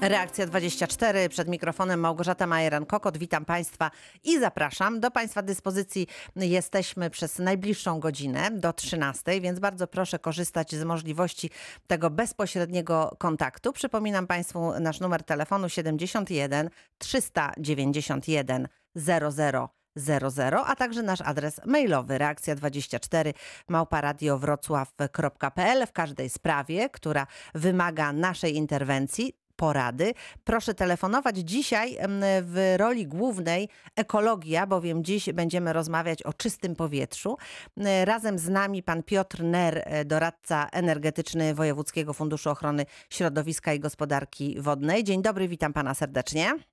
Reakcja 24 przed mikrofonem Małgorzata Majeran-Kokot. Witam Państwa i zapraszam. Do Państwa dyspozycji jesteśmy przez najbliższą godzinę do 13, więc bardzo proszę korzystać z możliwości tego bezpośredniego kontaktu. Przypominam Państwu nasz numer telefonu 71 391 00 00, a także nasz adres mailowy reakcja24 małparadiowrocław.pl w każdej sprawie, która wymaga naszej interwencji porady. Proszę telefonować dzisiaj w roli głównej ekologia, bowiem dziś będziemy rozmawiać o czystym powietrzu. Razem z nami pan Piotr Ner, e, doradca energetyczny Wojewódzkiego Funduszu Ochrony Środowiska i Gospodarki Wodnej. Dzień dobry, witam pana serdecznie.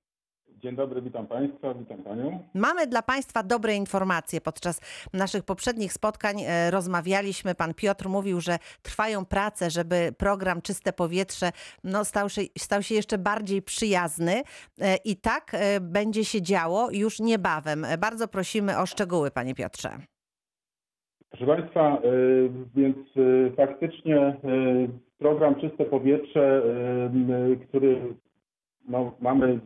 Dzień dobry, witam Państwa, witam Panią. Mamy dla Państwa dobre informacje. Podczas naszych poprzednich spotkań e, rozmawialiśmy. Pan Piotr mówił, że trwają prace, żeby program Czyste Powietrze no, stał, się, stał się jeszcze bardziej przyjazny e, i tak e, będzie się działo już niebawem. Bardzo prosimy o szczegóły, Panie Piotrze. Proszę Państwa, więc faktycznie program Czyste Powietrze, który no, mamy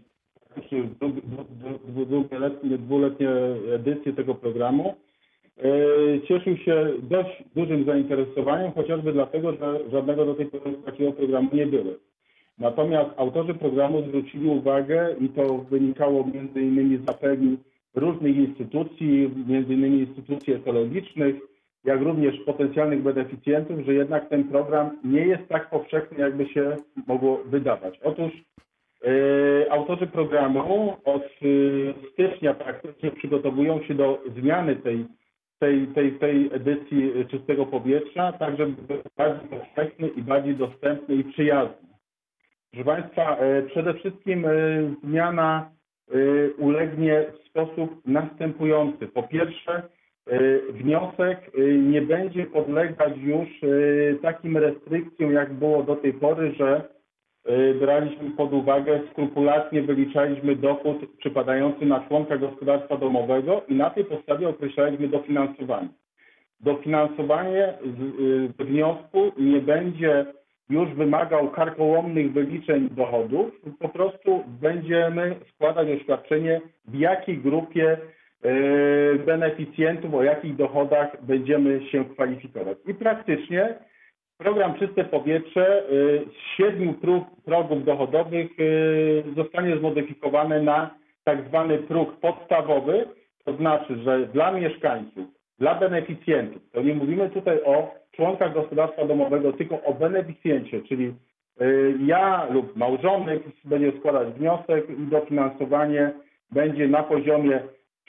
dwu- dwuletnie, dwuletnie edycje tego programu, y, cieszył się dość dużym zainteresowaniem, chociażby dlatego, że żadnego do tej pory takiego programu nie było. Natomiast autorzy programu zwrócili uwagę i to wynikało między innymi z apeli różnych instytucji, między innymi instytucji ekologicznych, jak również potencjalnych beneficjentów, że jednak ten program nie jest tak powszechny, jakby się mogło wydawać. Otóż e, autorzy programu od e, stycznia praktycznie przygotowują się do zmiany tej, tej, tej, tej edycji czystego powietrza, tak żeby był bardziej powszechny i bardziej dostępny i przyjazny. Proszę Państwa, e, przede wszystkim e, zmiana e, ulegnie w sposób następujący. Po pierwsze, wniosek nie będzie podlegać już takim restrykcjom, jak było do tej pory, że braliśmy pod uwagę, skrupulatnie wyliczaliśmy dochód przypadający na członka gospodarstwa domowego i na tej podstawie określaliśmy dofinansowanie. Dofinansowanie y, wniosku nie będzie już wymagał karkołomnych wyliczeń dochodów, po prostu będziemy składać oświadczenie, w jakiej grupie y, beneficjentów, o jakich dochodach będziemy się kwalifikować. I praktycznie program Czyste Powietrze y, z siedmiu prób, progów dochodowych y, zostanie zmodyfikowany na tak zwany próg podstawowy, to znaczy, że dla mieszkańców, dla beneficjentów, to nie mówimy tutaj o członkach gospodarstwa domowego, tylko o beneficjencie, czyli y, ja lub małżonek będzie składać wniosek i dofinansowanie będzie na poziomie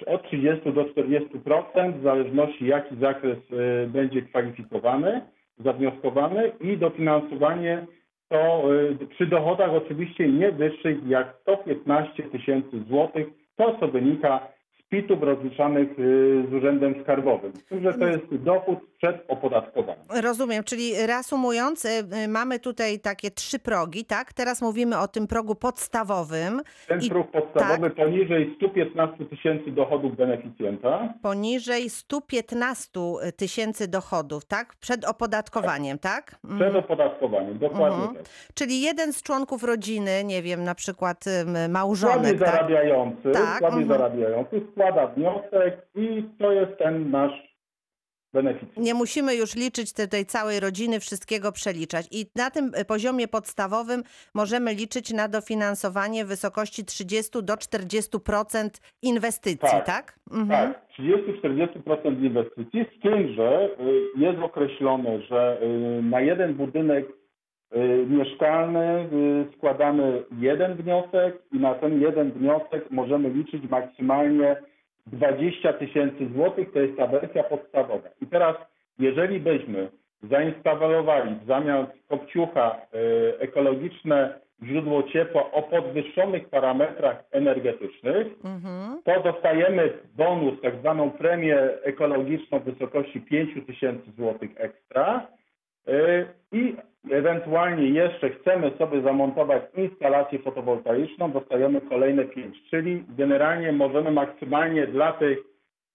od 30 do 40%, w zależności jaki zakres y, będzie kwalifikowany, zawnioskowany i dofinansowanie to y, przy dochodach oczywiście nie wyższych jak 115 tysięcy złotych, to co wynika PIT-ów rozliczanych y, z Urzędem Skarbowym. Z tym, że to jest dochód przed opodatkowaniem. Rozumiem, czyli reasumując, y, y, mamy tutaj takie trzy progi, tak? Teraz mówimy o tym progu podstawowym. Ten I- próg podstawowy poniżej 115 tysięcy dochodów beneficjenta, poniżej 115 tysięcy dochodów, tak? Przed opodatkowaniem, tak? przed Mhm. opodatkowaniem, dokładnie Mhm. tak. Czyli jeden z członków rodziny, nie wiem, na przykład ym, Słabiej małżonek, tak? zarabiający, Tak, słabiej mhm. zarabiający składa wniosek i to jest ten nasz beneficjent. Nie musimy już liczyć te- tej całej rodziny, wszystkiego przeliczać. I na tym y, poziomie podstawowym możemy liczyć na dofinansowanie w wysokości 30 do 40% inwestycji, tak? Tak, Mhm. Tak, 30-40% inwestycji, z tym, że y, jest określone, że y, na jeden budynek mieszkalny składamy jeden wniosek i na ten jeden wniosek możemy liczyć maksymalnie 20 tysięcy złotych, to jest ta wersja podstawowa. I teraz, jeżeli byśmy zainstalowali zamiast kopciucha y, ekologiczne źródło ciepła o podwyższonych parametrach energetycznych, Mhm. to dostajemy bonus, tak zwaną premię ekologiczną w wysokości 5 tysięcy złotych ekstra i ewentualnie jeszcze chcemy sobie zamontować instalację fotowoltaiczną, dostajemy kolejne 5, czyli generalnie możemy maksymalnie dla tych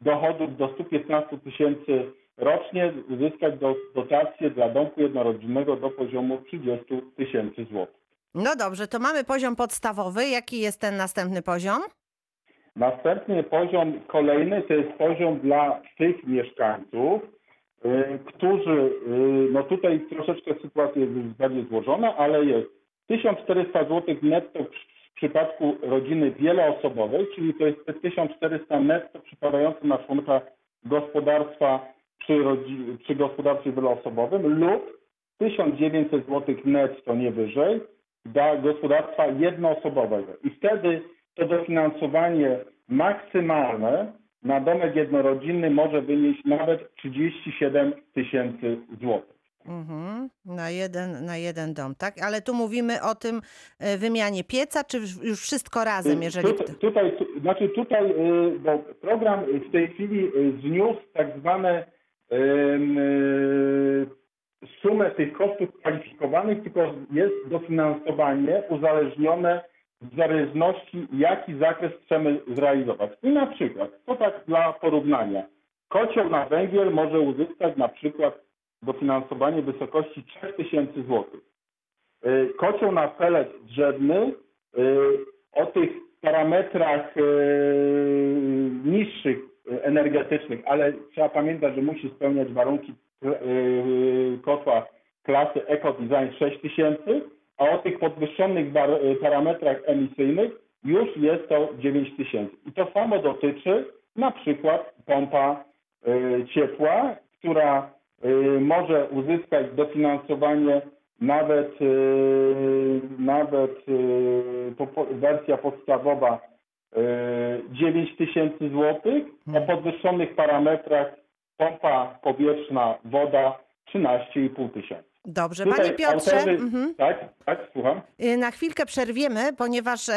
dochodów do 115 tysięcy rocznie uzyskać do, dotację dla domku jednorodzinnego do poziomu 30 tysięcy złotych. No dobrze, to mamy poziom podstawowy. Jaki jest ten następny poziom? Następny poziom kolejny to jest poziom dla tych mieszkańców, którzy, y, no tutaj troszeczkę sytuacja jest bardziej złożona, ale jest 1400 zł netto w w przypadku rodziny wieloosobowej, czyli to jest te 1400 netto przypadające na członka gospodarstwa przy, rodzi- przy gospodarstwie wieloosobowym lub 1900 zł netto nie wyżej dla gospodarstwa jednoosobowego. I wtedy to dofinansowanie maksymalne na domek jednorodzinny może wynieść nawet 37 tysięcy złotych. Mhm. Na, jeden, na jeden dom, tak? Ale tu mówimy o tym e, wymianie pieca, czy już- wszystko razem, jeżeli... Tutaj, tutaj, tu, znaczy tutaj, y, bo program w tej chwili y, zniósł tak zwane y, sumę tych kosztów kwalifikowanych, tylko jest dofinansowanie uzależnione w zależności, jaki zakres chcemy zrealizować. I na przykład, tak dla porównania, kocioł na węgiel może uzyskać na przykład dofinansowanie w wysokości 3000 zł. Y, Kocioł na pelet drzewny y, o tych parametrach y, niższych energetycznych, ale trzeba pamiętać, że musi spełniać warunki kotła klasy EcoDesign 6000, a o tych podwyższonych parametrach emisyjnych już jest to 9000. I to samo dotyczy na przykład pompa y, ciepła, która y, może uzyskać dofinansowanie nawet, y, nawet wersja podstawowa y, 9 tysięcy złotych, o podwyższonych parametrach pompa powietrzna, woda 13,5 tysięcy. Dobrze, Tutaj panie Piotrze, autorzy- mhm. Tak, tak, słucham. Y, na chwilkę przerwiemy, ponieważ y,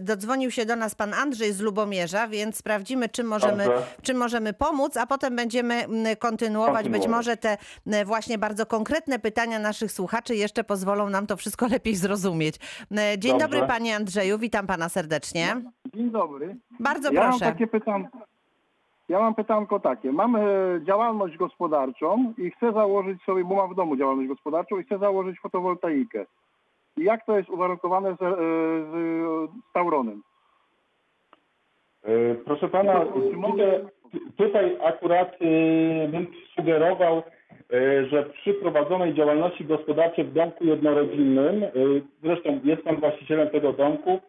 dodzwonił się do nas pan Andrzej z Lubomierza, więc sprawdzimy, czym możemy, Dobrze. czym możemy pomóc, a potem będziemy mm, kontynuować. Być Kontynuować. może te właśnie bardzo konkretne pytania naszych słuchaczy jeszcze pozwolą nam to wszystko lepiej zrozumieć. Dzień Dobrze. dobry panie Andrzeju, witam pana serdecznie. Dzień dobry. Bardzo Ja mam proszę. takie pytanko. Ja mam pytanko takie. Mam e, działalność gospodarczą i chcę założyć sobie, bo mam w domu działalność gospodarczą i chcę założyć fotowoltaikę. I jak to jest uwarunkowane z, e, z, z Tauronem? E, Proszę pana, tutaj, tutaj akurat bym sugerował, że przy prowadzonej działalności gospodarczej w domku jednorodzinnym, zresztą jest pan właścicielem tego domku,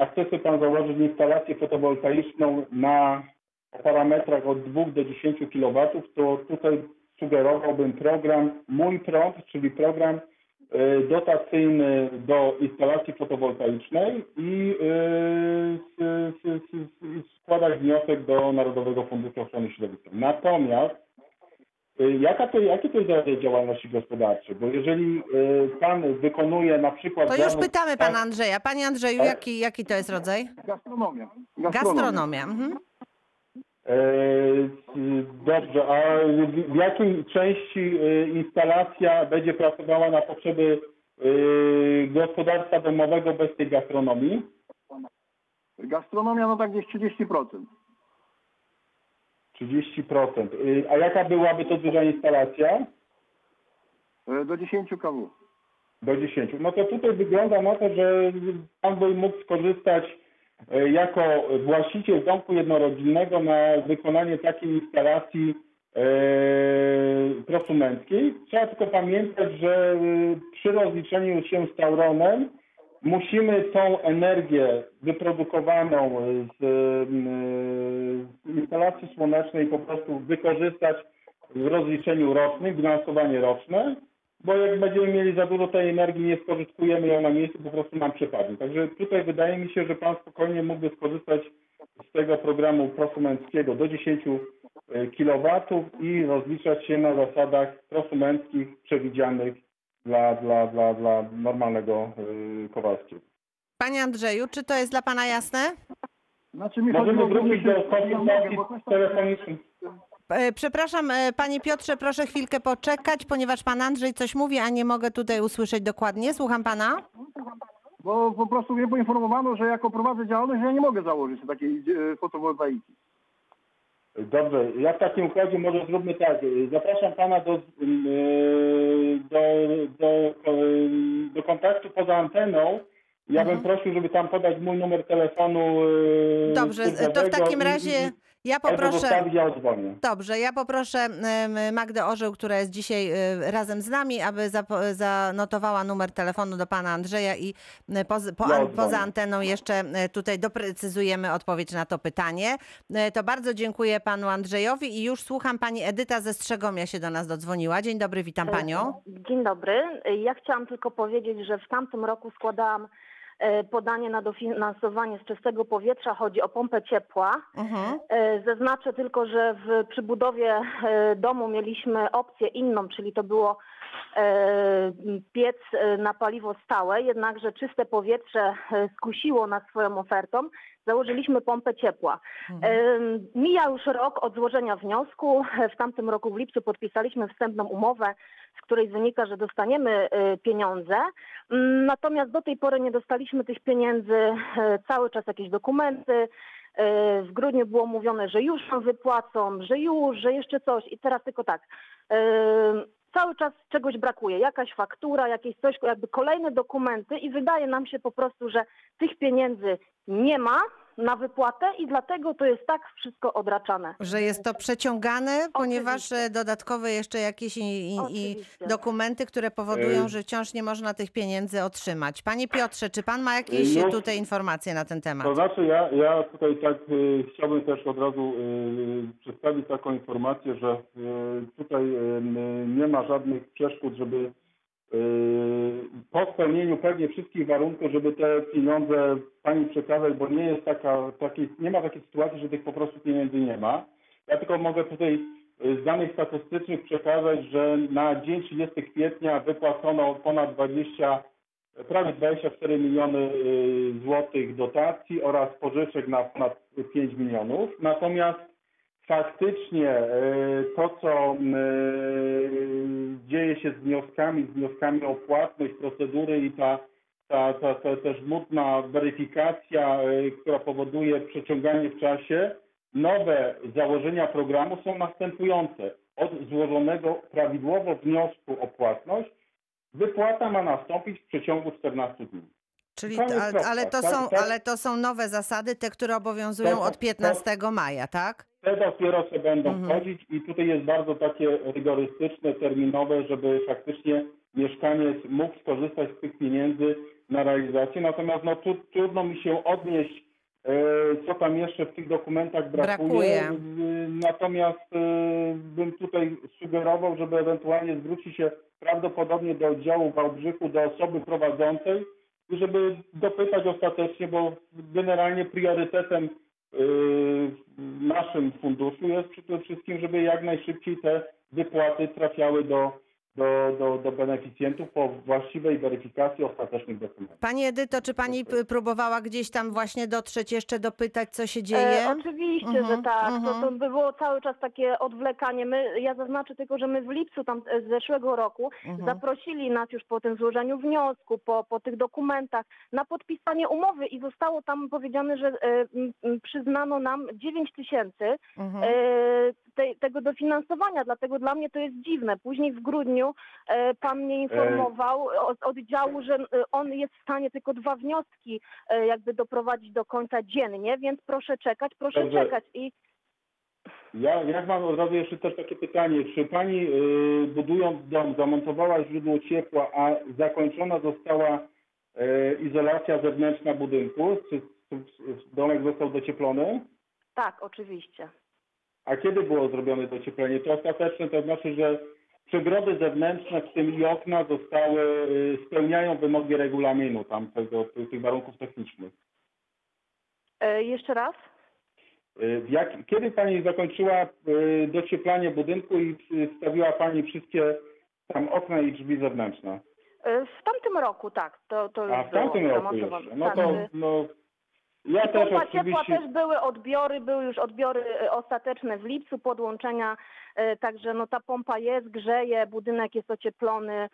a chce sobie pan założyć instalację fotowoltaiczną na parametrach od 2 do 10 kW, to tutaj sugerowałbym program Mój Prąd, czyli program e, dotacyjny do instalacji fotowoltaicznej i s- składać wniosek do Narodowego Funduszu Ochrony Środowiska. Natomiast e, jaka to, jakie to jest rodzaj działalności gospodarczej? Bo jeżeli pan wykonuje na przykład... To już pytamy pana Andrzeja. Panie Andrzeju, Tak. jaki, jaki to jest rodzaj? Gastronomia. Gastronomia. Mhm. E, Dobrze, a w- jakiej części e, instalacja będzie pracowała na potrzeby e, gospodarstwa domowego bez tej gastronomii? Gastronomia no tak gdzieś 30%. 30%. Y, A jaka byłaby to duża instalacja? Do 10 kW. Do 10. No to tutaj wygląda na to, że pan by mógł skorzystać jako właściciel domku jednorodzinnego na wykonanie takiej instalacji e, prosumenckiej. Trzeba tylko pamiętać, że e, przy rozliczeniu się z Tauronem musimy tą energię wyprodukowaną z, e, z instalacji słonecznej po prostu wykorzystać w rozliczeniu rocznym, bilansowanie roczne, bo jak będziemy mieli za dużo tej energii, nie spożytkujemy ją na miejscu, po prostu nam przepadnie. Także tutaj wydaje mi się, że Pan spokojnie mógłby skorzystać z tego programu prosumenckiego do 10 kW i rozliczać się na zasadach prosumenckich przewidzianych dla, dla, dla, dla normalnego y, Kowalskiego. Panie Andrzeju, czy to jest dla pana jasne? Znaczy mi Możemy wrócić do konsultacji bo coś tam- telefonicznych. E, Przepraszam, e, panie Piotrze, proszę chwilkę poczekać, ponieważ pan Andrzej coś mówi, a nie mogę tutaj usłyszeć dokładnie. Słucham pana? Bo po prostu mnie poinformowano, że jako prowadzę działalność, że ja nie mogę założyć takiej e, fotowoltaiki. Dobrze, ja w takim układzie może zróbmy tak. Zapraszam pana do, yy, do, do, do kontaktu poza anteną. Ja bym prosił, żeby tam podać mój numer telefonu. Dobrze, to w takim razie i- ja poproszę. ja odzwonię. Dobrze, ja poproszę Magdę Orzeł, która jest dzisiaj e, razem z nami, aby zanotowała numer telefonu do pana Andrzeja i e, poz, po, Ja poza anteną jeszcze e, tutaj doprecyzujemy odpowiedź na to pytanie. E, To bardzo dziękuję panu Andrzejowi i już słucham pani Edyta ze Strzegomia się do nas dodzwoniła. Dzień dobry, witam panią. Dzień dobry. Ja chciałam tylko powiedzieć, że w tamtym roku składałam podanie na dofinansowanie z czystego powietrza. Chodzi o pompę ciepła. Mhm. E, Zaznaczę tylko, że w, przy budowie e, domu mieliśmy opcję inną, czyli to było e, piec e, na paliwo stałe, jednakże czyste powietrze e, skusiło nas swoją ofertą. Założyliśmy pompę ciepła. E, Mija już rok od złożenia wniosku. W tamtym roku w lipcu podpisaliśmy wstępną umowę, z której wynika, że dostaniemy e, pieniądze. Mm, Natomiast do tej pory nie dostaliśmy tych pieniędzy. E, Cały czas jakieś dokumenty. E, W grudniu było mówione, że już nam wypłacą, że już, że jeszcze coś. I teraz tylko tak. Cały czas czegoś brakuje, jakaś faktura, jakieś coś, jakby kolejne dokumenty i wydaje nam się po prostu, że tych pieniędzy nie ma na wypłatę i dlatego to jest tak wszystko odraczane. Że jest to przeciągane, ponieważ Oczywiście. e, dodatkowe jeszcze jakieś i, i, i dokumenty, które powodują, E, że wciąż nie można tych pieniędzy otrzymać. Panie Piotrze, czy pan ma jakieś No, tutaj informacje na ten temat? To znaczy ja, ja tutaj tak y, chciałbym też od razu y, przedstawić taką informację, że y, tutaj nie ma żadnych przeszkód, żeby po spełnieniu pewnie wszystkich warunków, żeby te pieniądze pani przekazać, bo nie jest taka, takiej, nie ma takiej sytuacji, że tych po prostu pieniędzy nie ma. Ja tylko mogę tutaj y, z danych statystycznych przekazać, że na dzień 30 kwietnia wypłacono ponad 20 prawie 24 miliony y, złotych dotacji oraz pożyczek na ponad 5 milionów. Natomiast faktycznie to, co się z wnioskami, z wnioskami o płatność, procedury i ta, ta, ta, ta też smutna weryfikacja, y, która powoduje przeciąganie w czasie, nowe założenia programu są następujące. Od złożonego prawidłowo wniosku o płatność Wypłata ma nastąpić w przeciągu 14 dni. Czyli, Koniec, ale, ale, to Tak, są, tak. ale to są nowe zasady, te, które obowiązują Tak, od tak, 15 maja, tak? Te dopiero co będą Mhm. wchodzić i tutaj jest bardzo takie rygorystyczne, terminowe, żeby faktycznie mieszkaniec mógł skorzystać z tych pieniędzy na realizację. Natomiast no, tu, trudno mi się odnieść, e, co tam jeszcze w tych dokumentach brakuje. Brakuje. E, Natomiast e, bym tutaj sugerował, żeby ewentualnie zwrócić się prawdopodobnie do oddziału w Wałbrzychu, do osoby prowadzącej żeby dopytać ostatecznie, bo generalnie priorytetem w naszym funduszu jest przede wszystkim, żeby jak najszybciej te wypłaty trafiały do, do, do, do beneficjentów po właściwej weryfikacji ostatecznych dokumentów. Pani Edyto, czy pani próbowała gdzieś tam właśnie dotrzeć, jeszcze dopytać, co się dzieje? E, oczywiście, Mhm, że tak. mhm. To, to by było cały czas takie odwlekanie. My, ja zaznaczę tylko, że my w lipcu tam e, z zeszłego roku Mhm. zaprosili nas już po tym złożeniu wniosku, po, po tych dokumentach na podpisanie umowy i zostało tam powiedziane, że e, m, przyznano nam 9 tysięcy Mhm. e, te, tego dofinansowania, dlatego dla mnie to jest dziwne. Później w grudniu e, pan mnie informował od oddziału, że e, on jest w stanie tylko dwa wnioski e, jakby doprowadzić do końca dziennie, więc proszę czekać, proszę Dobrze. czekać. I Ja, jak mam od razu jeszcze też takie pytanie, czy pani yy, budując dom zamontowała źródło ciepła, a zakończona została yy, izolacja zewnętrzna budynku? Czy, czy, czy domek został docieplony? tak, oczywiście. A kiedy było zrobione docieplenie? To ostateczne to znaczy, że przegrody zewnętrzne, w tym i okna, zostały, y, spełniają wymogi regulaminu tam tego, tych, warunków technicznych. E, jeszcze raz? Y, Jak, kiedy Pani zakończyła y, docieplanie budynku i wstawiła Pani wszystkie tam okna i drzwi zewnętrzne? E, w tamtym roku, tak, to, to już A w było tamtym roku zamontowane. jeszcze. No tak, to e, no, Ja też Pompa ciepła oczywiście... też były odbiory, były już odbiory e, ostateczne w lipcu, podłączenia, e, także no ta pompa jest, grzeje, budynek jest ocieplony,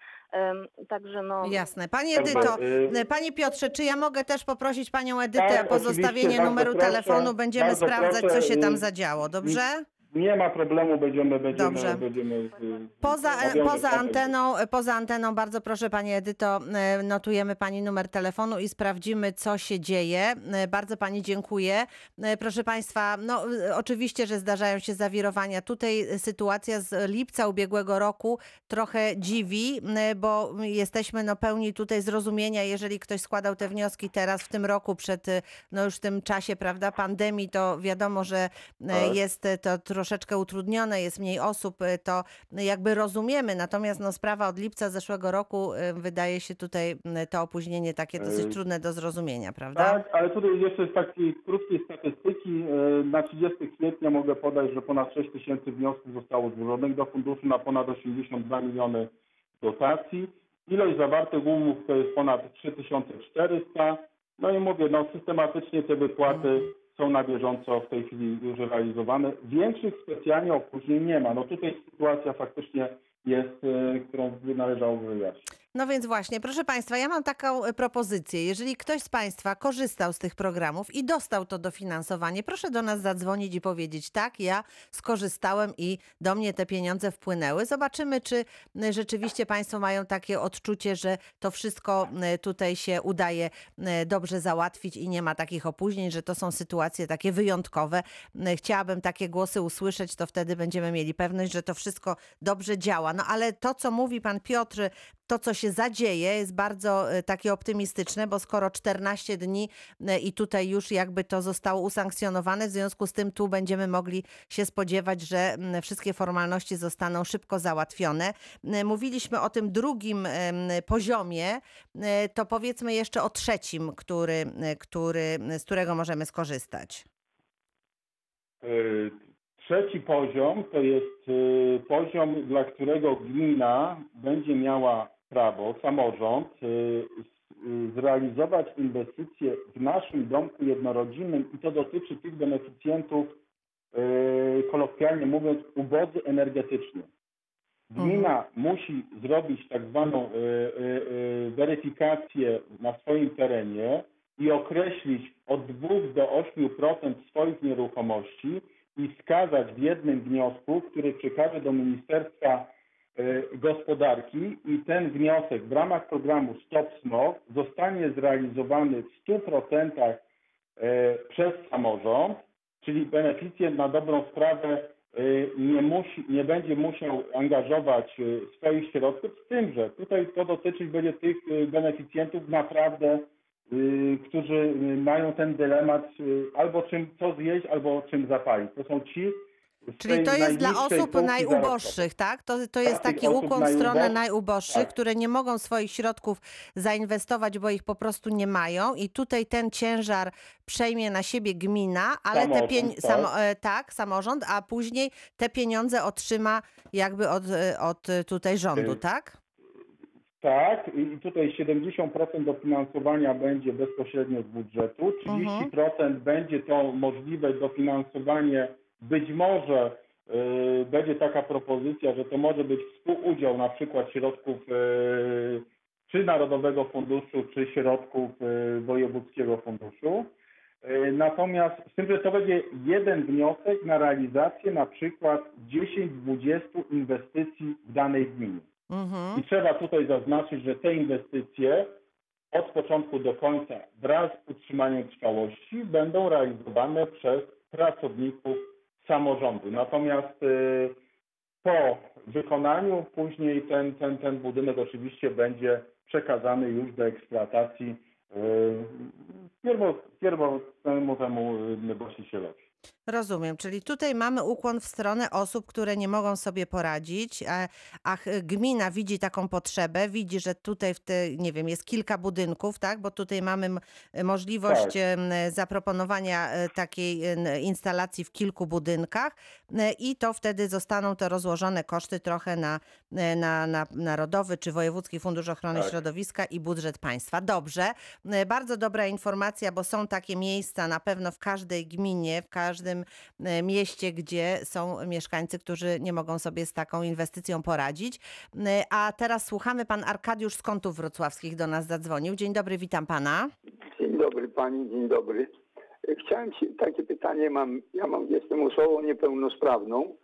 także no... Jasne. Pani Edyto, y, Panie Piotrze, czy ja mogę też poprosić Panią Edytę Tak, o pozostawienie numeru proszę, telefonu? Będziemy sprawdzać, proszę, co się tam zadziało, dobrze? Nie ma problemu, będziemy, będziemy, Dobrze. będziemy y, Poza, e, poza, anteną, poza anteną, bardzo proszę Pani Edyto, e, notujemy Pani numer telefonu i sprawdzimy, co się dzieje. E, Bardzo Pani dziękuję. E, Proszę Państwa, no e, oczywiście, że zdarzają się zawirowania. Tutaj sytuacja z lipca ubiegłego roku trochę dziwi, e, bo jesteśmy no, pełni tutaj zrozumienia, jeżeli ktoś składał te wnioski teraz, w tym roku, przed e, no, już tym czasie, prawda, pandemii, to wiadomo, że e, Tak. jest e, to troszeczkę utrudnione, jest mniej osób, e, to jakby rozumiemy. Natomiast no, sprawa od lipca zeszłego roku e, wydaje się tutaj m, to opóźnienie takie dosyć trudne do zrozumienia, prawda? Tak, ale tutaj jeszcze z takiej krótkiej statystyki, na 30 kwietnia mogę podać, że ponad 6 tysięcy wniosków zostało złożonych do funduszu na ponad 82 miliony dotacji. Ilość zawartych umów to jest ponad 3400. No i mówię, no systematycznie te wypłaty są na bieżąco w tej chwili już realizowane. Większych specjalnie opóźnień nie ma. No tutaj sytuacja faktycznie jest, e, którą należało wyjaśnić. No więc właśnie, proszę Państwa, ja mam taką e, propozycję. Jeżeli ktoś z Państwa korzystał z tych programów i dostał to dofinansowanie, proszę do nas zadzwonić i powiedzieć, tak, ja skorzystałem i do mnie te pieniądze wpłynęły. Zobaczymy, czy rzeczywiście Państwo mają takie odczucie, że to wszystko tutaj się udaje dobrze załatwić i nie ma takich opóźnień, że to są sytuacje takie wyjątkowe. Chciałabym takie głosy usłyszeć, to wtedy będziemy mieli pewność, że to wszystko dobrze działa. No ale to, co mówi Pan Piotr, to, co się zadzieje, jest bardzo e, takie optymistyczne, bo skoro 14 dni e, i tutaj już jakby to zostało usankcjonowane, w związku z tym tu będziemy mogli się spodziewać, że wszystkie formalności zostaną szybko załatwione. Mówiliśmy o tym drugim poziomie, e, to powiedzmy jeszcze o trzecim, który, który, z którego możemy skorzystać. Trzeci poziom to jest poziom, dla którego gmina będzie miała prawo, samorząd, y, y, zrealizować inwestycje w naszym domku jednorodzinnym i to dotyczy tych beneficjentów, y, kolokwialnie mówiąc, ubodzy energetycznie. Gmina musi zrobić tak zwaną weryfikację na swoim terenie i określić od 2 do 8% swoich nieruchomości i wskazać w jednym wniosku, który przekaże do Ministerstwa Gospodarki i ten wniosek w ramach programu Stop Smog zostanie zrealizowany w 100% y, przez samorząd, czyli beneficjent na dobrą sprawę y, nie, musi, nie będzie musiał angażować swoich środków, z tym, że tutaj to dotyczyć będzie tych beneficjentów naprawdę, którzy mają ten dylemat albo czym co zjeść, albo czym zapalić. To są ci, Czyli to jest dla osób najuboższych, tak? To, to jest Tak, taki tych osób ukłon w stronę najuboższych, tak. które nie mogą swoich środków zainwestować, bo ich po prostu nie mają. I tutaj ten ciężar przejmie na siebie gmina, ale te Samorząd, pieniądze, tak. samo, e, tak, samorząd, a później te pieniądze otrzyma jakby od, e, od tutaj rządu, Y, tak? Tak, i tutaj 70% dofinansowania będzie bezpośrednio z budżetu, 30% będzie to możliwe dofinansowanie, być może y, będzie taka propozycja, że to może być współudział na przykład środków y, czy Narodowego Funduszu, czy środków y, Wojewódzkiego Funduszu. Natomiast z tym, że to będzie jeden wniosek na realizację na przykład 10-20 inwestycji w danej gminie. Mhm. I trzeba tutaj zaznaczyć, że te inwestycje od początku do końca wraz z utrzymaniem trwałości będą realizowane przez pracowników samorządu. Natomiast y, po wykonaniu później ten, ten, ten budynek oczywiście będzie przekazany już do eksploatacji pierwo, pierwotnemu temu y, właścicielowi. Rozumiem, czyli tutaj mamy ukłon w stronę osób, które nie mogą sobie poradzić, a, a gmina widzi taką potrzebę, widzi, że tutaj w te, nie wiem, jest kilka budynków, tak, bo tutaj mamy możliwość Tak. zaproponowania e, takiej instalacji w kilku budynkach e, i to wtedy zostaną te rozłożone koszty trochę na, e, na, na Narodowy czy Wojewódzki Fundusz Ochrony Tak. Środowiska i budżet państwa. Dobrze, bardzo dobra informacja, bo są takie miejsca na pewno w każdej gminie, w każdym e, mieście, gdzie są mieszkańcy, którzy nie mogą sobie z taką inwestycją poradzić. E, A teraz słuchamy, pan Arkadiusz z Kątów Wrocławskich do nas zadzwonił. Dzień dobry, witam pana. Dzień dobry pani, dzień dobry. Chciałem się, takie pytanie mam, ja mam, jestem osobą niepełnosprawną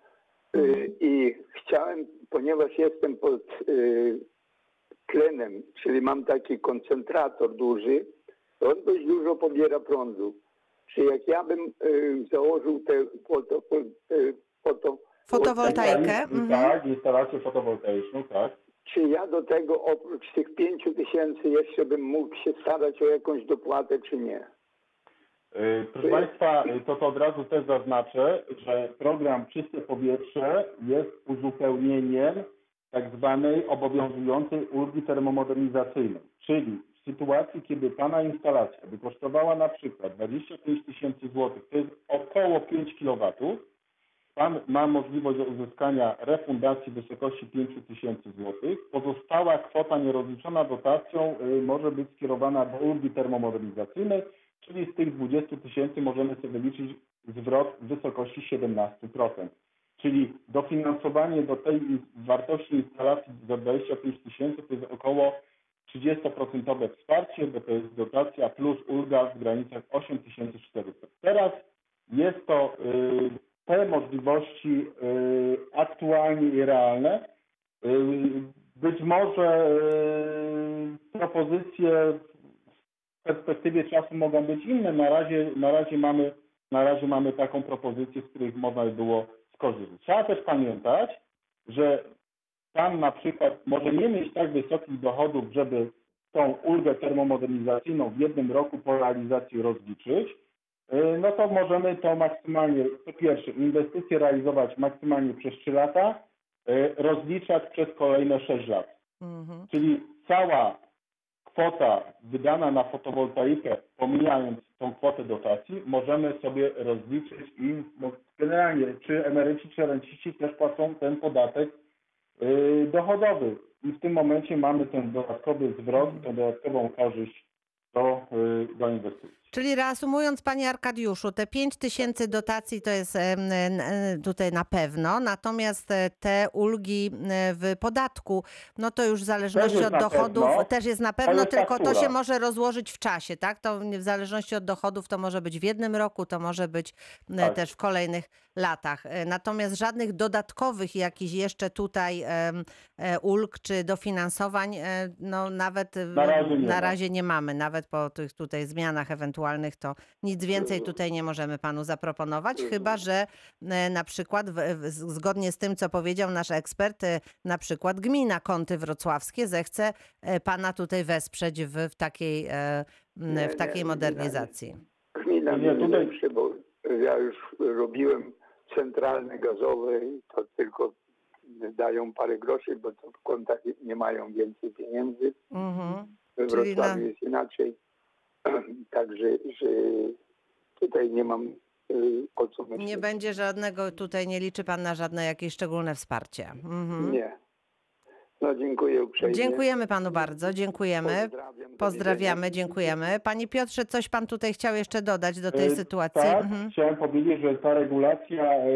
y, i chciałem, ponieważ jestem pod y, tlenem, czyli mam taki koncentrator duży, on dość dużo pobiera prądu. Czy jak ja bym y, założył te foto, y, foto, Fotowoltaikę. Instalację- Mhm. Tak, instalację fotowoltaiczną, tak. czy ja do tego oprócz tych pięciu tysięcy jeszcze bym mógł się starać o jakąś dopłatę, czy nie? Y, Proszę Państwa, to, to od razu też zaznaczę, że program Czyste Powietrze jest uzupełnieniem tak zwanej obowiązującej ulgi termomodernizacyjnej. Czyli w sytuacji, kiedy Pana instalacja by kosztowała na przykład 25 tysięcy złotych, to jest około 5 kW, Pan ma możliwość uzyskania refundacji w wysokości 5 tysięcy złotych. Pozostała kwota nierozliczona dotacją y, może być skierowana do ulgi termomodernizacyjnej, czyli z tych 20 tysięcy możemy sobie liczyć zwrot w wysokości 17%. Czyli dofinansowanie do tej wartości instalacji za 25 tysięcy to jest około 30% wsparcie, bo to jest dotacja plus ulga w granicach 8400. Teraz jest to y, te możliwości y, aktualnie i realne. Y, być może propozycje w perspektywie czasu mogą być inne. Na razie, na razie, mamy, na razie mamy taką propozycję, z których można by było skorzystać. Trzeba też pamiętać, że pan na przykład może nie mieć tak wysokich dochodów, żeby tą ulgę termomodernizacyjną w jednym roku po realizacji rozliczyć, y, no to możemy to maksymalnie, po pierwsze, inwestycje realizować maksymalnie przez 3 lata, y, rozliczać przez kolejne 6 lat. Mhm. Czyli cała kwota wydana na fotowoltaikę, pomijając tą kwotę dotacji, możemy sobie rozliczyć i no, generalnie czy emeryci, czy renciści też płacą ten podatek dochodowy. I w tym momencie mamy ten dodatkowy zwrot, tę dodatkową korzyść do, yy, do inwestycji. Czyli reasumując, panie Arkadiuszu, te 5 tysięcy dotacji to jest tutaj na pewno, natomiast e, te ulgi e, w podatku, no to już w zależności od dochodów pewno. też jest na To pewno, tylko to faktura. się może rozłożyć w czasie, tak? To w zależności od dochodów to może być w jednym roku, to może być e, Tak. też w kolejnych latach. Natomiast żadnych dodatkowych jakichś jeszcze tutaj ulg czy dofinansowań, no nawet Na razie nie na razie nie mamy, nawet po tych tutaj zmianach ewentualnych, to nic więcej tutaj nie możemy panu zaproponować, chyba że e, na przykład zgodnie z tym, co powiedział nasz ekspert, e, na przykład gmina Kąty Wrocławskie zechce e, pana tutaj wesprzeć w, w takiej, w takiej modernizacji. Gmina Nie, nie, tutaj- lepsze, bo ja już robiłem centralne gazowe i to tylko dają parę groszy, bo to w kontach nie mają więcej pieniędzy. Mhm. We Wrocławiu na- jest inaczej. Także, że tutaj nie mam y, o co myśleć. Nie będzie żadnego, tutaj nie liczy pan na żadne jakieś szczególne wsparcie. Mhm. Nie. No dziękuję uprzejmie. Dziękujemy panu bardzo, dziękujemy. Pozdrawiam. Pozdrawiamy, dziękujemy. Panie Piotrze, coś pan tutaj chciał jeszcze dodać do tej E, sytuacji? Tak, Mhm. chciałem powiedzieć, że ta regulacja e,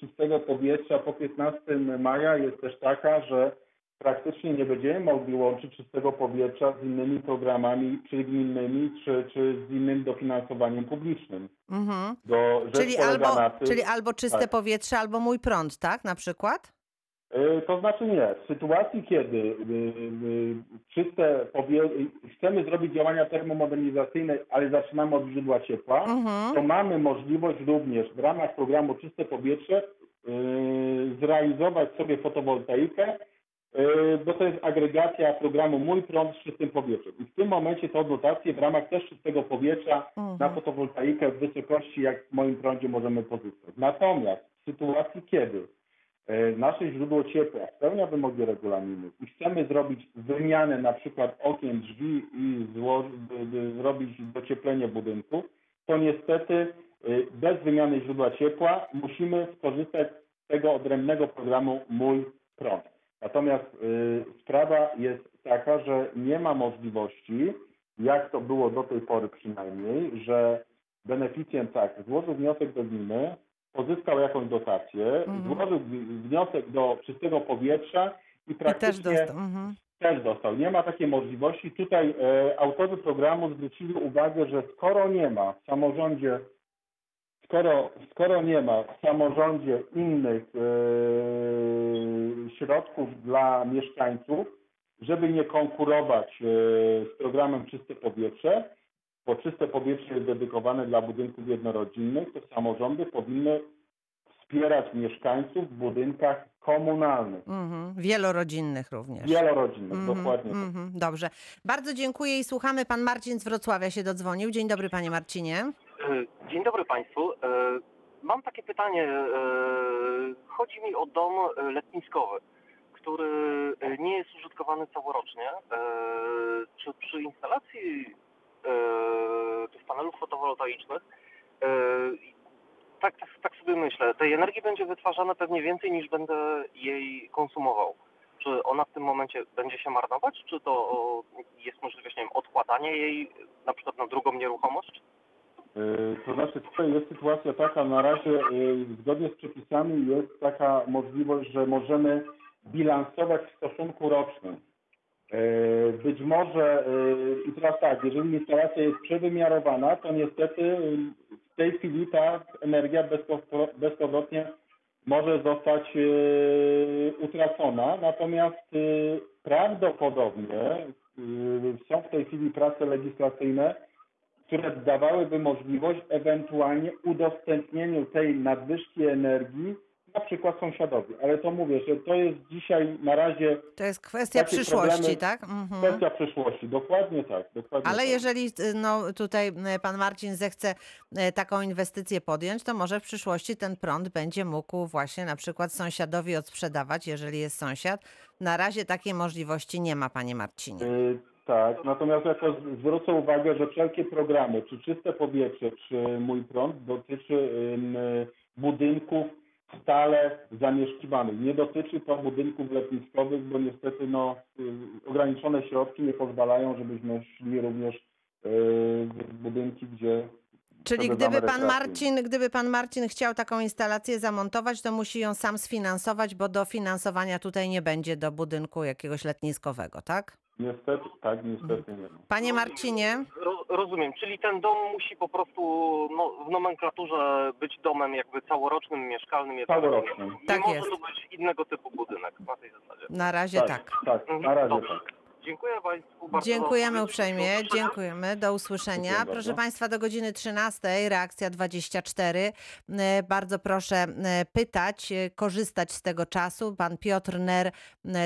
czystego powietrza po 15 maja jest też taka, że praktycznie nie będziemy mogli łączyć czystego powietrza z innymi programami, czy gminnymi, czy, czy z innym dofinansowaniem publicznym. Mhm. Do, rzecz Czyli albo, na tym, czyli albo czyste tak. powietrze, albo mój prąd, tak? Na przykład? E, To znaczy nie. W sytuacji, kiedy y, y, czyste chcemy zrobić działania termomodernizacyjne, ale zaczynamy od źródła ciepła, Mhm. to mamy możliwość również w ramach programu Czyste Powietrze zrealizować sobie fotowoltaikę bo to jest agregacja programu Mój Prąd z czystym powietrzem. I w tym momencie to dotacje w ramach też czystego powietrza Mhm. na fotowoltaikę w wysokości, jak w moim prądzie możemy pozyskać. Natomiast w sytuacji, kiedy e, nasze źródło ciepła spełnia wymogi regulaminu i chcemy zrobić wymianę na przykład okien, drzwi i zło- zrobić docieplenie budynku, to niestety e, bez wymiany źródła ciepła musimy skorzystać z tego odrębnego programu Mój Prąd. Natomiast y, sprawa jest taka, że nie ma możliwości, jak to było do tej pory przynajmniej, że beneficjent tak złożył wniosek do gminy, pozyskał jakąś dotację, Mhm. złożył wniosek do czystego powietrza i I też praktycznie dostał. Mhm. też dostał. Nie ma takiej możliwości. Tutaj e, autorzy programu zwrócili uwagę, że skoro nie ma w samorządzie, skoro, skoro nie ma w samorządzie innych e, środków dla mieszkańców, żeby nie konkurować e, z programem Czyste Powietrze, bo czyste powietrze jest dedykowane dla budynków jednorodzinnych, to samorządy powinny wspierać mieszkańców w budynkach komunalnych, Mhm. Wielorodzinnych również. wielorodzinnych, Mhm, dokładnie tak. mhm. Dobrze. Bardzo dziękuję i słuchamy. Pan Marcin z Wrocławia się dodzwonił. Dzień dobry, panie Marcinie. E, Dzień dobry Państwu. Mam takie pytanie. e, Chodzi mi o dom e, letniskowy, który e, nie jest użytkowany całorocznie. Czy przy instalacji tych panelów fotowoltaicznych, tak, tak, tak sobie myślę, tej energii będzie wytwarzane pewnie więcej niż będę jej konsumował. Czy ona w tym momencie będzie się marnować? Czy to jest możliwość, nie wiem, odkładania jej na przykład na drugą nieruchomość? Yy, To znaczy tutaj jest sytuacja taka, na razie yy, zgodnie z przepisami jest taka możliwość, że możemy bilansować w stosunku rocznym. Yy, Być może, i teraz tak, jeżeli instalacja jest przewymiarowana, to niestety w tej chwili ta energia bezpowro- bezpowrotnie może zostać utracona, natomiast prawdopodobnie są w tej chwili prace legislacyjne, które dawałyby możliwość ewentualnie udostępnieniu tej nadwyżki energii na przykład sąsiadowi. Ale to mówię, że to jest dzisiaj na razie To jest kwestia przyszłości, problemy- tak? Mhm. kwestia przyszłości. Dokładnie tak. Dokładnie Ale tak. jeżeli y, no, tutaj y, pan Marcin zechce y, taką inwestycję podjąć, to może w przyszłości ten prąd będzie mógł właśnie na przykład sąsiadowi odsprzedawać, jeżeli jest sąsiad. Na razie takiej możliwości nie ma, panie Marcinie. Yy, tak, natomiast jako zwrócę uwagę, że wszelkie programy, czy czyste powietrze, czy mój prąd, dotyczy budynków stale zamieszkiwanych. Nie dotyczy to budynków letniskowych, bo niestety no, y, ograniczone środki nie pozwalają, żebyśmy szli również y, w budynki, gdzie Czyli gdyby pan. Marcin, gdyby pan Marcin chciał taką instalację zamontować, to musi ją sam sfinansować, bo dofinansowania tutaj nie będzie do budynku jakiegoś letniskowego, tak? Niestety, tak, niestety nie. Panie Marcinie, Ro, rozumiem, czyli ten dom musi po prostu no, w nomenklaturze być domem jakby całorocznym, mieszkalnym. Całorocznym. Nie Tak może jest. to być innego typu budynek na tej zasadzie. na razie tak. Tak, na razie Dobrze. tak. Dziękuję Państwu bardzo. Dziękujemy uprzejmie, dziękujemy, do usłyszenia. Dziękuję Proszę bardzo. Państwa, do godziny 13, reakcja 24. E, Bardzo proszę e, pytać, e, korzystać z tego czasu. Pan Piotr Ner,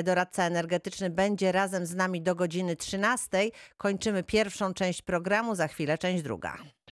doradca energetyczny, będzie razem z nami do godziny 13. Kończymy pierwszą część programu, za chwilę część druga.